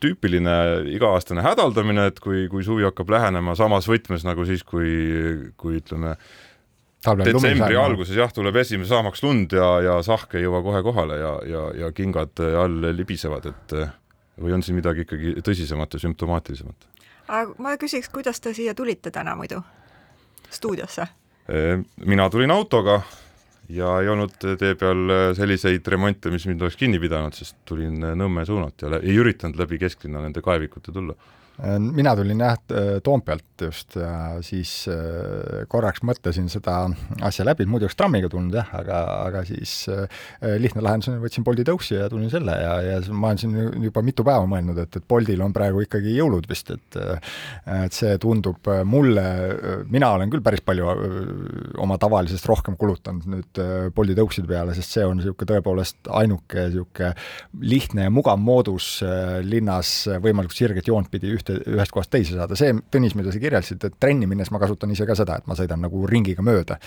tüüpiline iga-aastane hädaldamine, et kui, kui suvi hakkab lähenema samas võtmes nagu siis, kui, kui ütleme, detsembri alguses jah, tuleb esimene saamaks lund ja, ja sahk ei jõua kohe kohale ja, ja, ja kingad all libisevad, et või on siin midagi ikkagi tõsisemat ja sümptomaatilisemat? aga ma küsiks, kuidas te siia tulite täna muidu stuudiosse? mina tulin autoga ja ei olnud tee peal selliseid remonte, mis mind oleks kinni pidanud, sest tulin Nõmme suunalt ja ei üritanud läbi kesklinna nende kaevikute tulla Äh, mina tulin jah Toompealt just ja siis äh, korraks mõtlesin seda asja läbi, muidu oleks trammiga tulnud jah, aga, aga siis äh, lihtne lahendus on, võtsin Bolti tõuksi ja tulin selle ja, ja ma olen siin juba mitu päeva mõelnud, et, et Boltil on praegu ikkagi jõulud vist, et et see tundub mulle, mina olen küll päris palju oma tavalisest rohkem kulutanud nüüd Bolti tõukside peale, sest see on niisugune tõepoolest ainuke niisugune lihtne ja mugav moodus linnas võimalikult sirget joont pidi ühte ühte, ühest kohast teise saada, see, Tõnis, mida sa kirjeldasid, et trenni minnes ma kasutan ise ka seda, et ma sõidan nagu ringiga mööda.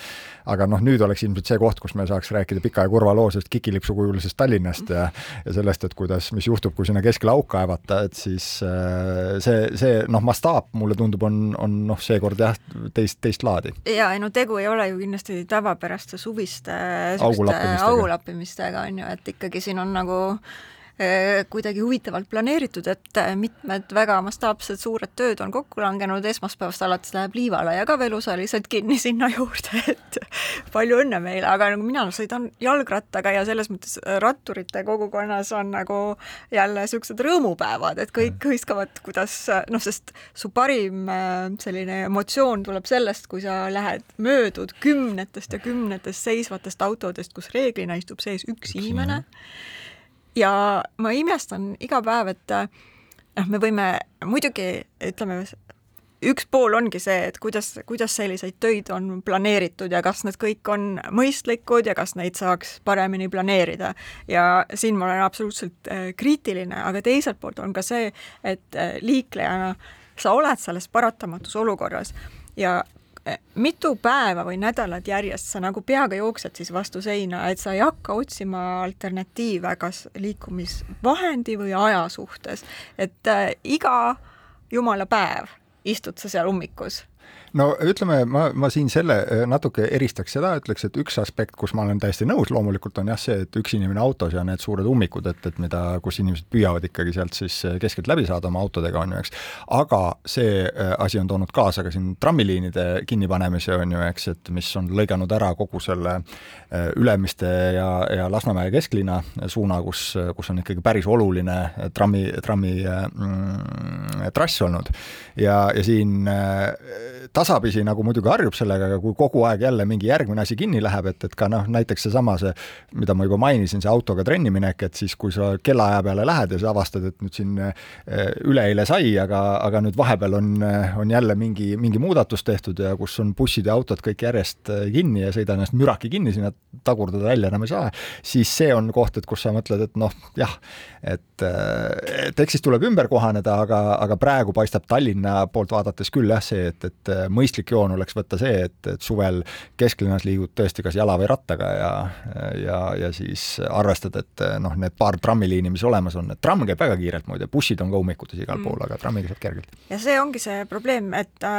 aga noh, nüüd oleks ilmselt see koht, kus me saaks rääkida pika ja kurva loo sellest kikilipsukujulisest Tallinnast ja ja sellest, et kuidas, mis juhtub, kui sinna keskele auku kaevata, et siis äh, see, see noh, mastaap mulle tundub, on, on noh, seekord jah, teist, teist laadi. jaa, ei no tegu ei ole ju kindlasti tavapäraste suviste augulappimistega, on ju, et ikkagi siin on nagu kuidagi huvitavalt planeeritud, et äh, mitmed väga mastaapsed suured tööd on kokku langenud, esmaspäevast alates läheb Liivalaia ka veel osaliselt kinni sinna juurde, et palju õnne meile, aga nagu mina sõidan jalgrattaga ja selles mõttes ratturite kogukonnas on nagu jälle niisugused rõõmupäevad, et kõik mm. hõiskavad, kuidas noh, sest su parim äh, selline emotsioon tuleb sellest, kui sa lähed, möödud kümnetest ja kümnetest seisvatest autodest, kus reeglina istub sees üks inimene ja ma imestan iga päev, et noh, me võime muidugi, ütleme, üks pool ongi see, et kuidas, kuidas selliseid töid on planeeritud ja kas need kõik on mõistlikud ja kas neid saaks paremini planeerida. ja siin ma olen absoluutselt äh, kriitiline, aga teiselt poolt on ka see, et äh, liiklejana sa oled selles paratamatus olukorras ja mitu päeva või nädalat järjest sa nagu peaga jooksed siis vastu seina, et sa ei hakka otsima alternatiive kas liikumisvahendi või aja suhtes, et äh, iga jumala päev istud sa seal ummikus no ütleme, ma, ma siin selle äh, natuke eristaks seda, ütleks, et üks aspekt, kus ma olen täiesti nõus, loomulikult on jah see, et üks inimene autos ja need suured ummikud, et, et mida, kus inimesed püüavad ikkagi sealt siis äh, keskelt läbi saada oma autodega, on ju, eks. aga see äh, asi on toonud kaasa ka siin trammiliinide kinnipanemise, on ju, eks, et mis on lõiganud ära kogu selle Ülemiste ja, ja Lasnamäe kesklinna suuna, kus, kus on ikkagi päris oluline trammi, trammi mm, trass olnud. ja, ja siin tasapisi nagu muidugi harjub sellega, aga kui kogu aeg jälle mingi järgmine asi kinni läheb, et, et ka noh, näiteks seesama see, mida ma juba mainisin, see autoga trenni minek, et siis, kui sa kellaaja peale lähed ja sa avastad, et nüüd siin eh, üleeile sai, aga, aga nüüd vahepeal on, on jälle mingi, mingi muudatus tehtud ja kus on bussid ja autod kõik järjest eh, kinni ja sõida ennast müraki kinni sinna, tagurdada välja enam ei saa, siis see on koht, et kus sa mõtled, et noh, jah, et, eh, et eks siis tuleb ümber kohaneda, aga, aga praegu paistab Tallinna poolt vaadates küll jah, see, et, et mõistlik joon oleks võtta see, et, et suvel kesklinnas liigud tõesti kas jala või rattaga ja, ja, ja siis arvestad, et noh, need paar trammiliini, mis olemas on, et tramm käib väga kiirelt muide, bussid on ka ummikutes igal mm. pool, aga trammiga saab kergelt. ja see ongi see probleem, et,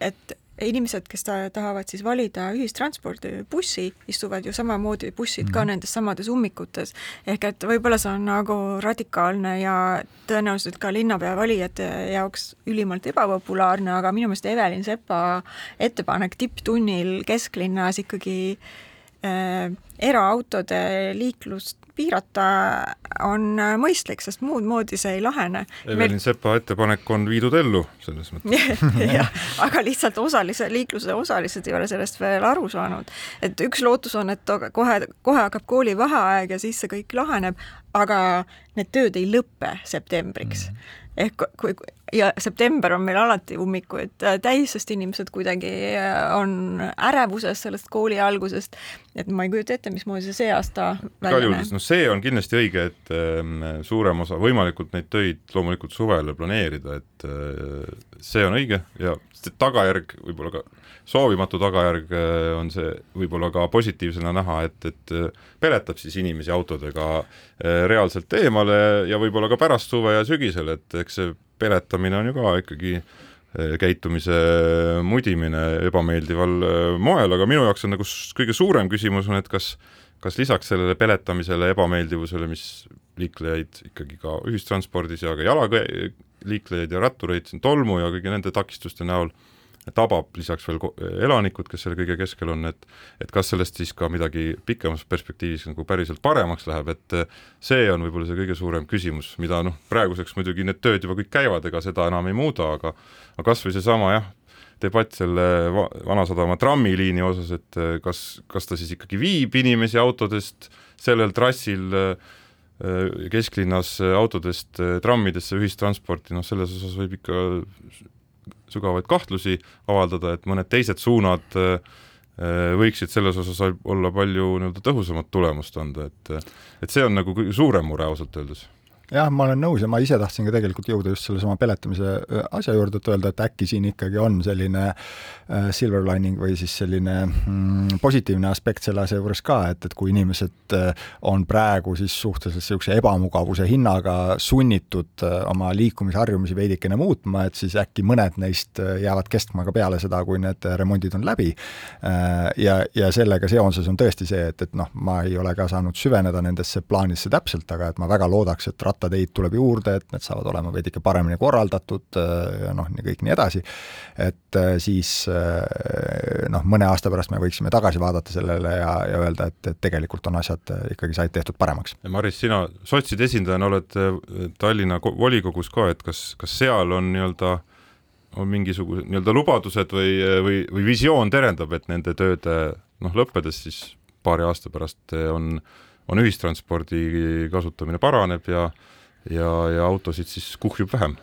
et inimesed, kes ta, tahavad siis valida ühistranspordi, bussi, istuvad ju samamoodi bussid mm ka mhm. nendes samades ummikutes. ehk et võib-olla see on nagu radikaalne ja tõenäoliselt ka linnapea valijate jaoks ülimalt ebapopulaarne, aga minu meelest Evelin Sepa ettepanek tipptunnil kesklinnas ikkagi äh, eraautode liiklust piirata on mõistlik, sest muud moodi see ei lahene. Evelin Meil... Sepa ettepanek on viidud ellu selles mõttes jah, aga lihtsalt osalise, liikluse osalised ei ole sellest veel aru saanud. et üks lootus on, et kohe, kohe hakkab koolivaheaeg ja siis see kõik laheneb, aga need tööd ei lõpe septembriks mm. -hmm ehk kui, ja september on meil alati ummikuid täis, sest inimesed kuidagi äh, on ärevuses sellest kooli algusest, et ma ei kujuta ette, mismoodi see see aasta välja näeb. no see on kindlasti õige, et ähm, suurem osa, võimalikult neid töid loomulikult suvele planeerida, et äh, see on õige ja tagajärg võib-olla ka soovimatu tagajärg äh, on see võib-olla ka positiivsena näha, et, et peletab siis inimesi autodega reaalselt eemale ja võib-olla ka pärast suve ja sügisel, et eks see peletamine on ju ka ikkagi eh, käitumise mudimine ebameeldival eh, moel, aga minu jaoks on nagu kõige suurem küsimus on, et kas kas lisaks sellele peletamisele, ebameeldivusele, mis liiklejaid ikkagi ka ühistranspordis ja ka jalaga liiklejaid ja rattureid siin tolmu ja kõigi nende takistuste näol tabab lisaks veel elanikud, kes selle kõige keskel on, et et kas sellest siis ka midagi pikemas perspektiivis nagu päriselt paremaks läheb, et see on võib-olla see kõige suurem küsimus, mida noh, praeguseks muidugi need tööd juba kõik käivad, ega seda enam ei muuda, aga aga kas või seesama jah, debatt selle Vanasadama trammiliini osas, et kas, kas ta siis ikkagi viib inimesi autodest sellel trassil kesklinnas autodest trammidesse ühistransporti, noh selles osas võib ikka sügavaid kahtlusi avaldada, et mõned teised suunad äh, äh, võiksid selles osas olla palju nii-öelda tõhusamat tulemust anda, et et see on nagu suurem mure ausalt öeldes jah, ma olen nõus ja ma ise tahtsin ka tegelikult jõuda just sellesama peletamise asja juurde, et öelda, et äkki siin ikkagi on selline äh, silver lining või siis selline mm, positiivne aspekt selle asja juures ka, et, et kui inimesed äh, on praegu siis suhteliselt niisuguse ebamugavuse hinnaga sunnitud äh, oma liikumisharjumusi veidikene muutma, et siis äkki mõned neist äh, jäävad kestma ka peale seda, kui need remondid on läbi äh,. ja, ja sellega seoses on tõesti see, et, et noh, ma ei ole ka saanud süveneda nendesse plaanidesse täpselt, aga et ma väga loodaks, et rattateid tuleb juurde, et need saavad olema veidike paremini korraldatud äh, noh, nii kõik nii edasi, et äh, siis äh, noh, mõne aasta pärast me võiksime tagasi vaadata sellele ja, ja öelda, et, et tegelikult on asjad ikkagi said tehtud paremaks. Maris, sina sotside esindajana oled Tallinna volikogus ka, et kas, kas seal on nii-öelda on mingisugused nii-öelda lubadused või, või, või visioon terendab, et nende tööde noh, lõppedes siis paari aasta pärast on, on ühistranspordi kasutamine paraneb ja ja, ja autosid siis kuhjub vähem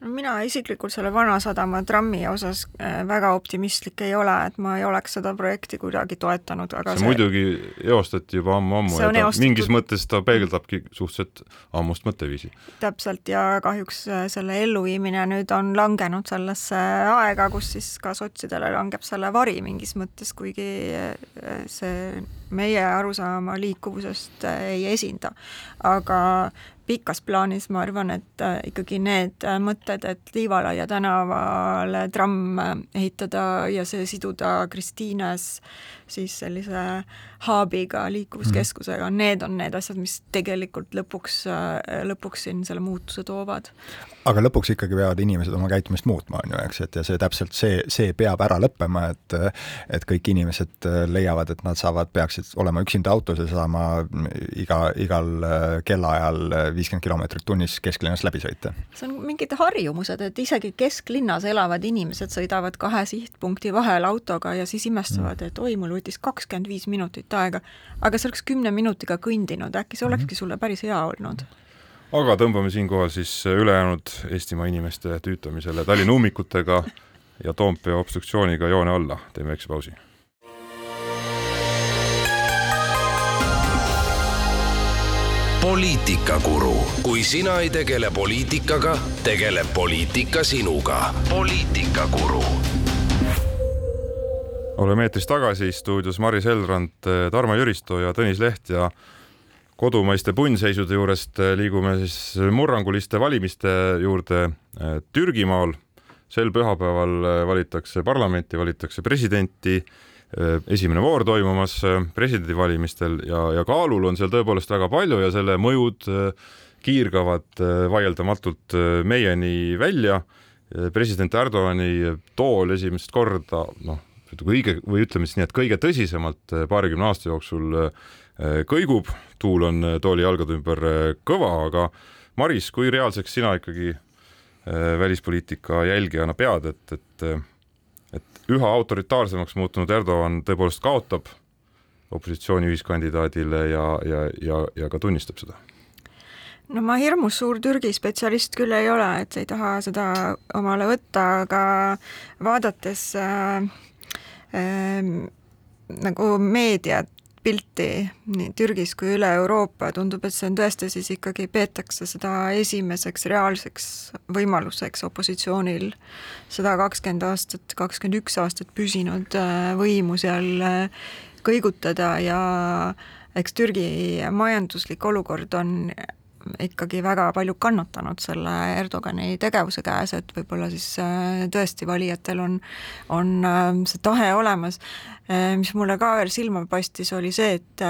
no mina isiklikult selle Vanasadama trammi osas äh, väga optimistlik ei ole, et ma ei oleks seda projekti kuidagi toetanud, aga see, see muidugi eostati juba ammu-ammu ja ta eostatud... mingis mõttes ta peegeldabki suhteliselt ammust mõtteviisi. täpselt, ja kahjuks äh, selle elluviimine nüüd on langenud sellesse aega, kus siis ka sotsidele langeb selle vari mingis mõttes, kuigi äh, see meie arusaama liikuvusest ei esinda. aga pikas plaanis ma arvan, et äh, ikkagi need äh, mõtted, et Liivalaia tänavale tramm äh, ehitada ja see siduda Kristiines siis sellise hub'iga, liikuvuskeskusega, need on need asjad, mis tegelikult lõpuks, lõpuks siin selle muutuse toovad. aga lõpuks ikkagi peavad inimesed oma käitumist muutma, on ju, eks, et ja see täpselt see, see peab ära lõppema, et et kõik inimesed leiavad, et nad saavad, peaksid olema üksinda autos ja saama iga, igal kellaajal viiskümmend kilomeetrit tunnis kesklinnas läbi sõita. see on mingid harjumused, et isegi kesklinnas elavad inimesed sõidavad kahe sihtpunkti vahel autoga ja siis imestavad mm., et oi, mul võttis kakskümmend viis minutit aega, aga sa oleks kümne minutiga kõndinud, äkki see mhm. olekski sulle päris hea olnud? Aga tõmbame siinkohal siis ülejäänud Eestimaa inimeste tüütamisele Tallinna ummikutega ja Toompea obstruktsiooniga joone alla, teeme väikse pausi. Poliitikakuru, kui sina ei tegele poliitikaga, tegeleb poliitika sinuga. poliitikakuru oleme eetris tagasi, stuudios Maris Elrand, Tarmo Jüristo ja Tõnis Leht ja kodumaiste punnseisude juurest liigume siis murranguliste valimiste juurde Türgimaal. sel pühapäeval valitakse parlamenti, valitakse presidenti esimene voor toimumas presidendivalimistel ja, ja kaalul on seal tõepoolest väga palju ja selle mõjud kiirgavad vaieldamatult meieni välja. president Erdogani tool esimest korda, noh, kõige või ütleme siis nii, et kõige tõsisemalt paarikümne aasta jooksul kõigub, tuul on tooli jalgade ümber kõva, aga Maris, kui reaalseks sina ikkagi välispoliitika jälgijana pead, et, et üha autoritaarsemaks muutunud Erdoğan tõepoolest kaotab opositsiooni ühiskandidaadile ja, ja, ja, ja ka tunnistab seda? no ma hirmus suur Türgi spetsialist küll ei ole, et ei taha seda omale võtta, aga vaadates äh, äh, nagu meediat pilti nii Türgis kui üle Euroopa, tundub, et see on tõesti siis ikkagi, peetakse seda esimeseks reaalseks võimaluseks opositsioonil seda kakskümmend aastat, kakskümmend üks aastat püsinud äh, võimu seal äh, kõigutada ja eks Türgi majanduslik olukord on ikkagi väga palju kannatanud selle Erdogani tegevuse käes, et võib-olla siis äh, tõesti valijatel on, on äh, see tahe olemas. Äh, mis mulle ka veel silma paistis, oli see, et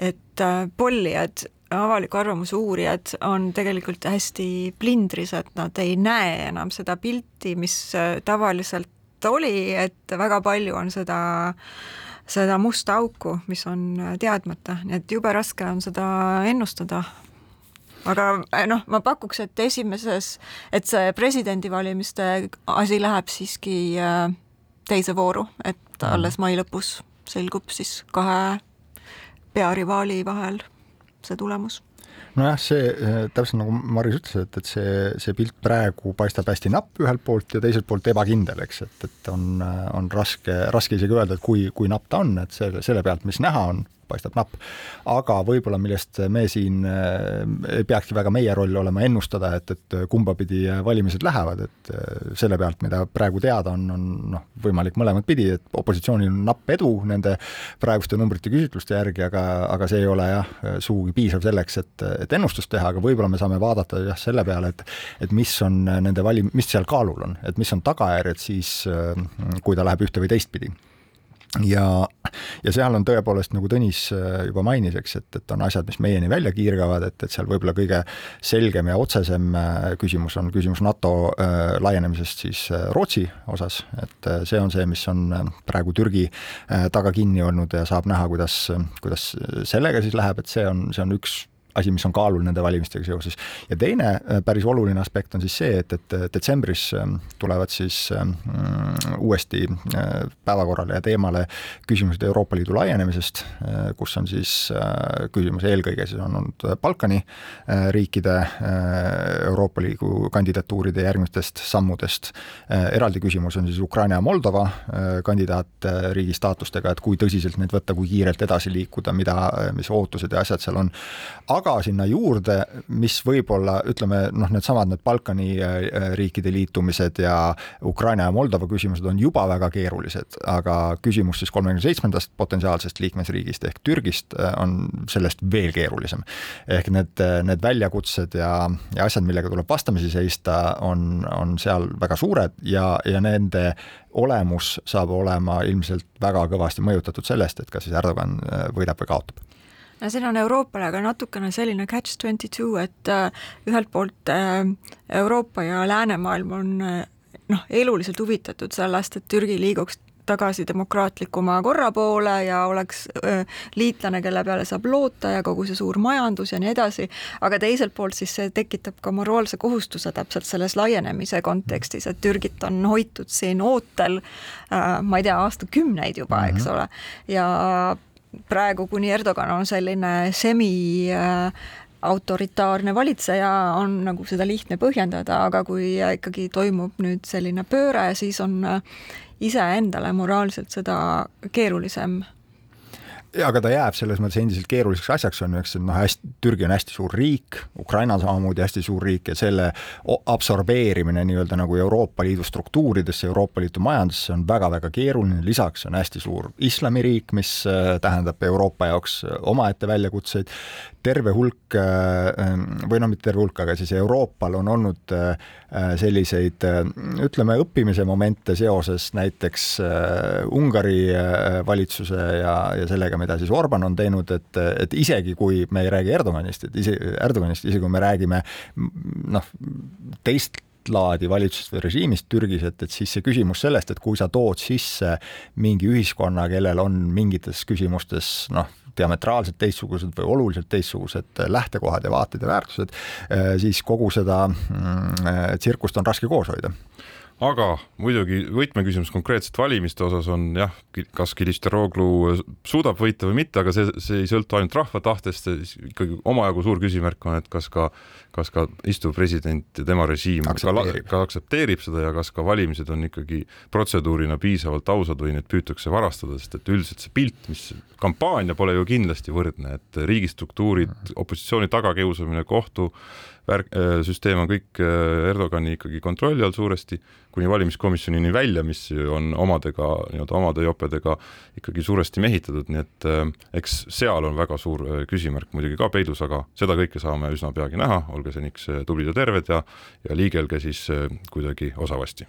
et pollijad, avaliku arvamuse uurijad on tegelikult hästi plindris, et nad ei näe enam seda pilti, mis tavaliselt oli, et väga palju on seda seda musta auku, mis on teadmata, nii et jube raske on seda ennustada aga äh, noh, ma pakuks, et esimeses, et see presidendivalimiste asi läheb siiski äh, teise vooru, et mhm. alles mai lõpus selgub siis kahe pearivaali vahel see tulemus nojah, see äh, täpselt nagu Maris ütles, et, et see, see pilt praegu paistab hästi napp ühelt poolt ja teiselt poolt ebakindel, eks, et, et on, on raske, raske isegi öelda, et kui, kui napp ta on, et selle, selle pealt, mis näha on, paistab napp. aga võib-olla, millest me siin äh, ei peakski väga meie roll olema ennustada, et, et kumba pidi valimised lähevad, et äh, selle pealt, mida praegu teada on, on noh, võimalik mõlemat pidi, et opositsioonil on napp edu nende praeguste numbrite küsitluste järgi, aga, aga see ei ole jah, sugugi piisav selleks, et, et ennustust teha, aga võib-olla me saame vaadata jah, selle peale, et et mis on nende valim-, mis seal kaalul on, et mis on tagajärjed siis, äh, kui ta läheb ühte või teistpidi ja, ja seal on tõepoolest, nagu Tõnis äh, juba mainis, eks, et, et on asjad, mis meieni välja kiirgavad, et, et seal võib-olla kõige selgem ja otsesem äh, küsimus on küsimus NATO äh, laienemisest siis äh, Rootsi osas, et see on see, mis on praegu Türgi äh, taga kinni olnud ja saab näha, kuidas, kuidas sellega siis läheb, et see on, see on üks asi, mis on kaalul nende valimistega seoses. ja teine äh, päris oluline aspekt on siis see, et, et detsembris ähm, tulevad siis ähm, uuesti äh, päevakorrale ja teemale küsimused Euroopa Liidu laienemisest, äh, kus on siis küsimus eelkõige siis on olnud Balkani riikide Euroopa Liidu kandidatuuride järgmistest sammudest. eraldi küsimus on siis Ukraina ja Moldova kandidaatriigi staatustega, et kui tõsiselt neid võtta, kui kiirelt edasi liikuda, mida, mis ootused ja asjad seal on aga sinna juurde, mis võib-olla ütleme noh, needsamad need Balkani äh, riikide liitumised ja Ukraina ja Moldova küsimused on juba väga keerulised, aga küsimus siis kolmekümne seitsmendast potentsiaalsest liikmesriigist ehk Türgist äh, on sellest veel keerulisem. ehk need, äh, need väljakutsed ja, ja asjad, millega tuleb vastamisi seista, on, on seal väga suured ja, ja nende olemus saab olema ilmselt väga kõvasti mõjutatud sellest, et kas siis Erdogan võidab või kaotab no siin on Euroopale ka natukene selline catch twenty two, et äh, ühelt poolt äh, Euroopa ja läänemaailm on äh, noh, eluliselt huvitatud sellest, et Türgi liiguks tagasi demokraatlikuma korra poole ja oleks liitlane, kelle peale saab loota ja kogu see suur majandus ja nii edasi, aga teiselt poolt siis see tekitab ka moraalse kohustuse täpselt selles laienemise kontekstis, et Türgit on hoitud siin ootel ma ei tea, aastakümneid juba, eks mhm. ole, ja praegu, kuni Erdogan on selline semi äh, autoritaarne valitseja, on nagu seda lihtne põhjendada, aga kui ikkagi toimub nüüd selline pööre, siis on äh, iseendale moraalselt seda keerulisem ja aga ta jääb selles mõttes endiselt keeruliseks asjaks, on ju, eks, et noh, hästi, Türgi on hästi suur riik, Ukraina samamoodi hästi suur riik ja selle absorbeerimine nii-öelda nagu Euroopa Liidu struktuuridesse, Euroopa Liidu majandusse on väga-väga keeruline, lisaks on hästi suur islamiriik, mis äh, tähendab Euroopa jaoks äh, omaette väljakutseid, terve hulk, äh, või no mitte terve hulk, aga siis Euroopal on olnud selliseid ütleme, õppimise momente seoses näiteks Ungari valitsuse ja, ja sellega, mida siis Orban on teinud, et, et isegi kui me ei räägi Erdoganist, et ise, Erdoganist, isegi kui me räägime noh, teist laadi valitsusest või režiimist Türgis, et, et siis see küsimus sellest, et kui sa tood sisse mingi ühiskonna, kellel on mingites küsimustes noh, diametraalselt teistsugused või oluliselt teistsugused lähtekohad ja vaated ja väärtused, siis kogu seda mm, tsirkust on raske koos hoida aga muidugi võtmeküsimus konkreetselt valimiste osas on jah, kas Kilistaroglu suudab võita või mitte, aga see, see ei sõltu ainult rahva tahtest, ikkagi omajagu suur küsimärk on, et kas ka, kas ka istuv president ja tema režiim aktsepteerib. ka, ka aktsepteerib seda ja kas ka valimised on ikkagi protseduurina piisavalt ausad või neid püütakse varastada, sest et üldiselt see pilt, mis kampaania pole ju kindlasti võrdne, et riigistruktuurid, opositsiooni tagakiusamine, kohtu värk, äh, süsteem on kõik äh, Erdogani ikkagi kontrolli all suuresti, kuni valimiskomisjonini välja, mis on omadega, nii-öelda omade jopedega ikkagi suuresti mehitatud, nii et äh, eks seal on väga suur küsimärk muidugi ka peidus, aga seda kõike saame üsna peagi näha, olge seniks tublid ja terved ja, ja liigelge siis kuidagi osavasti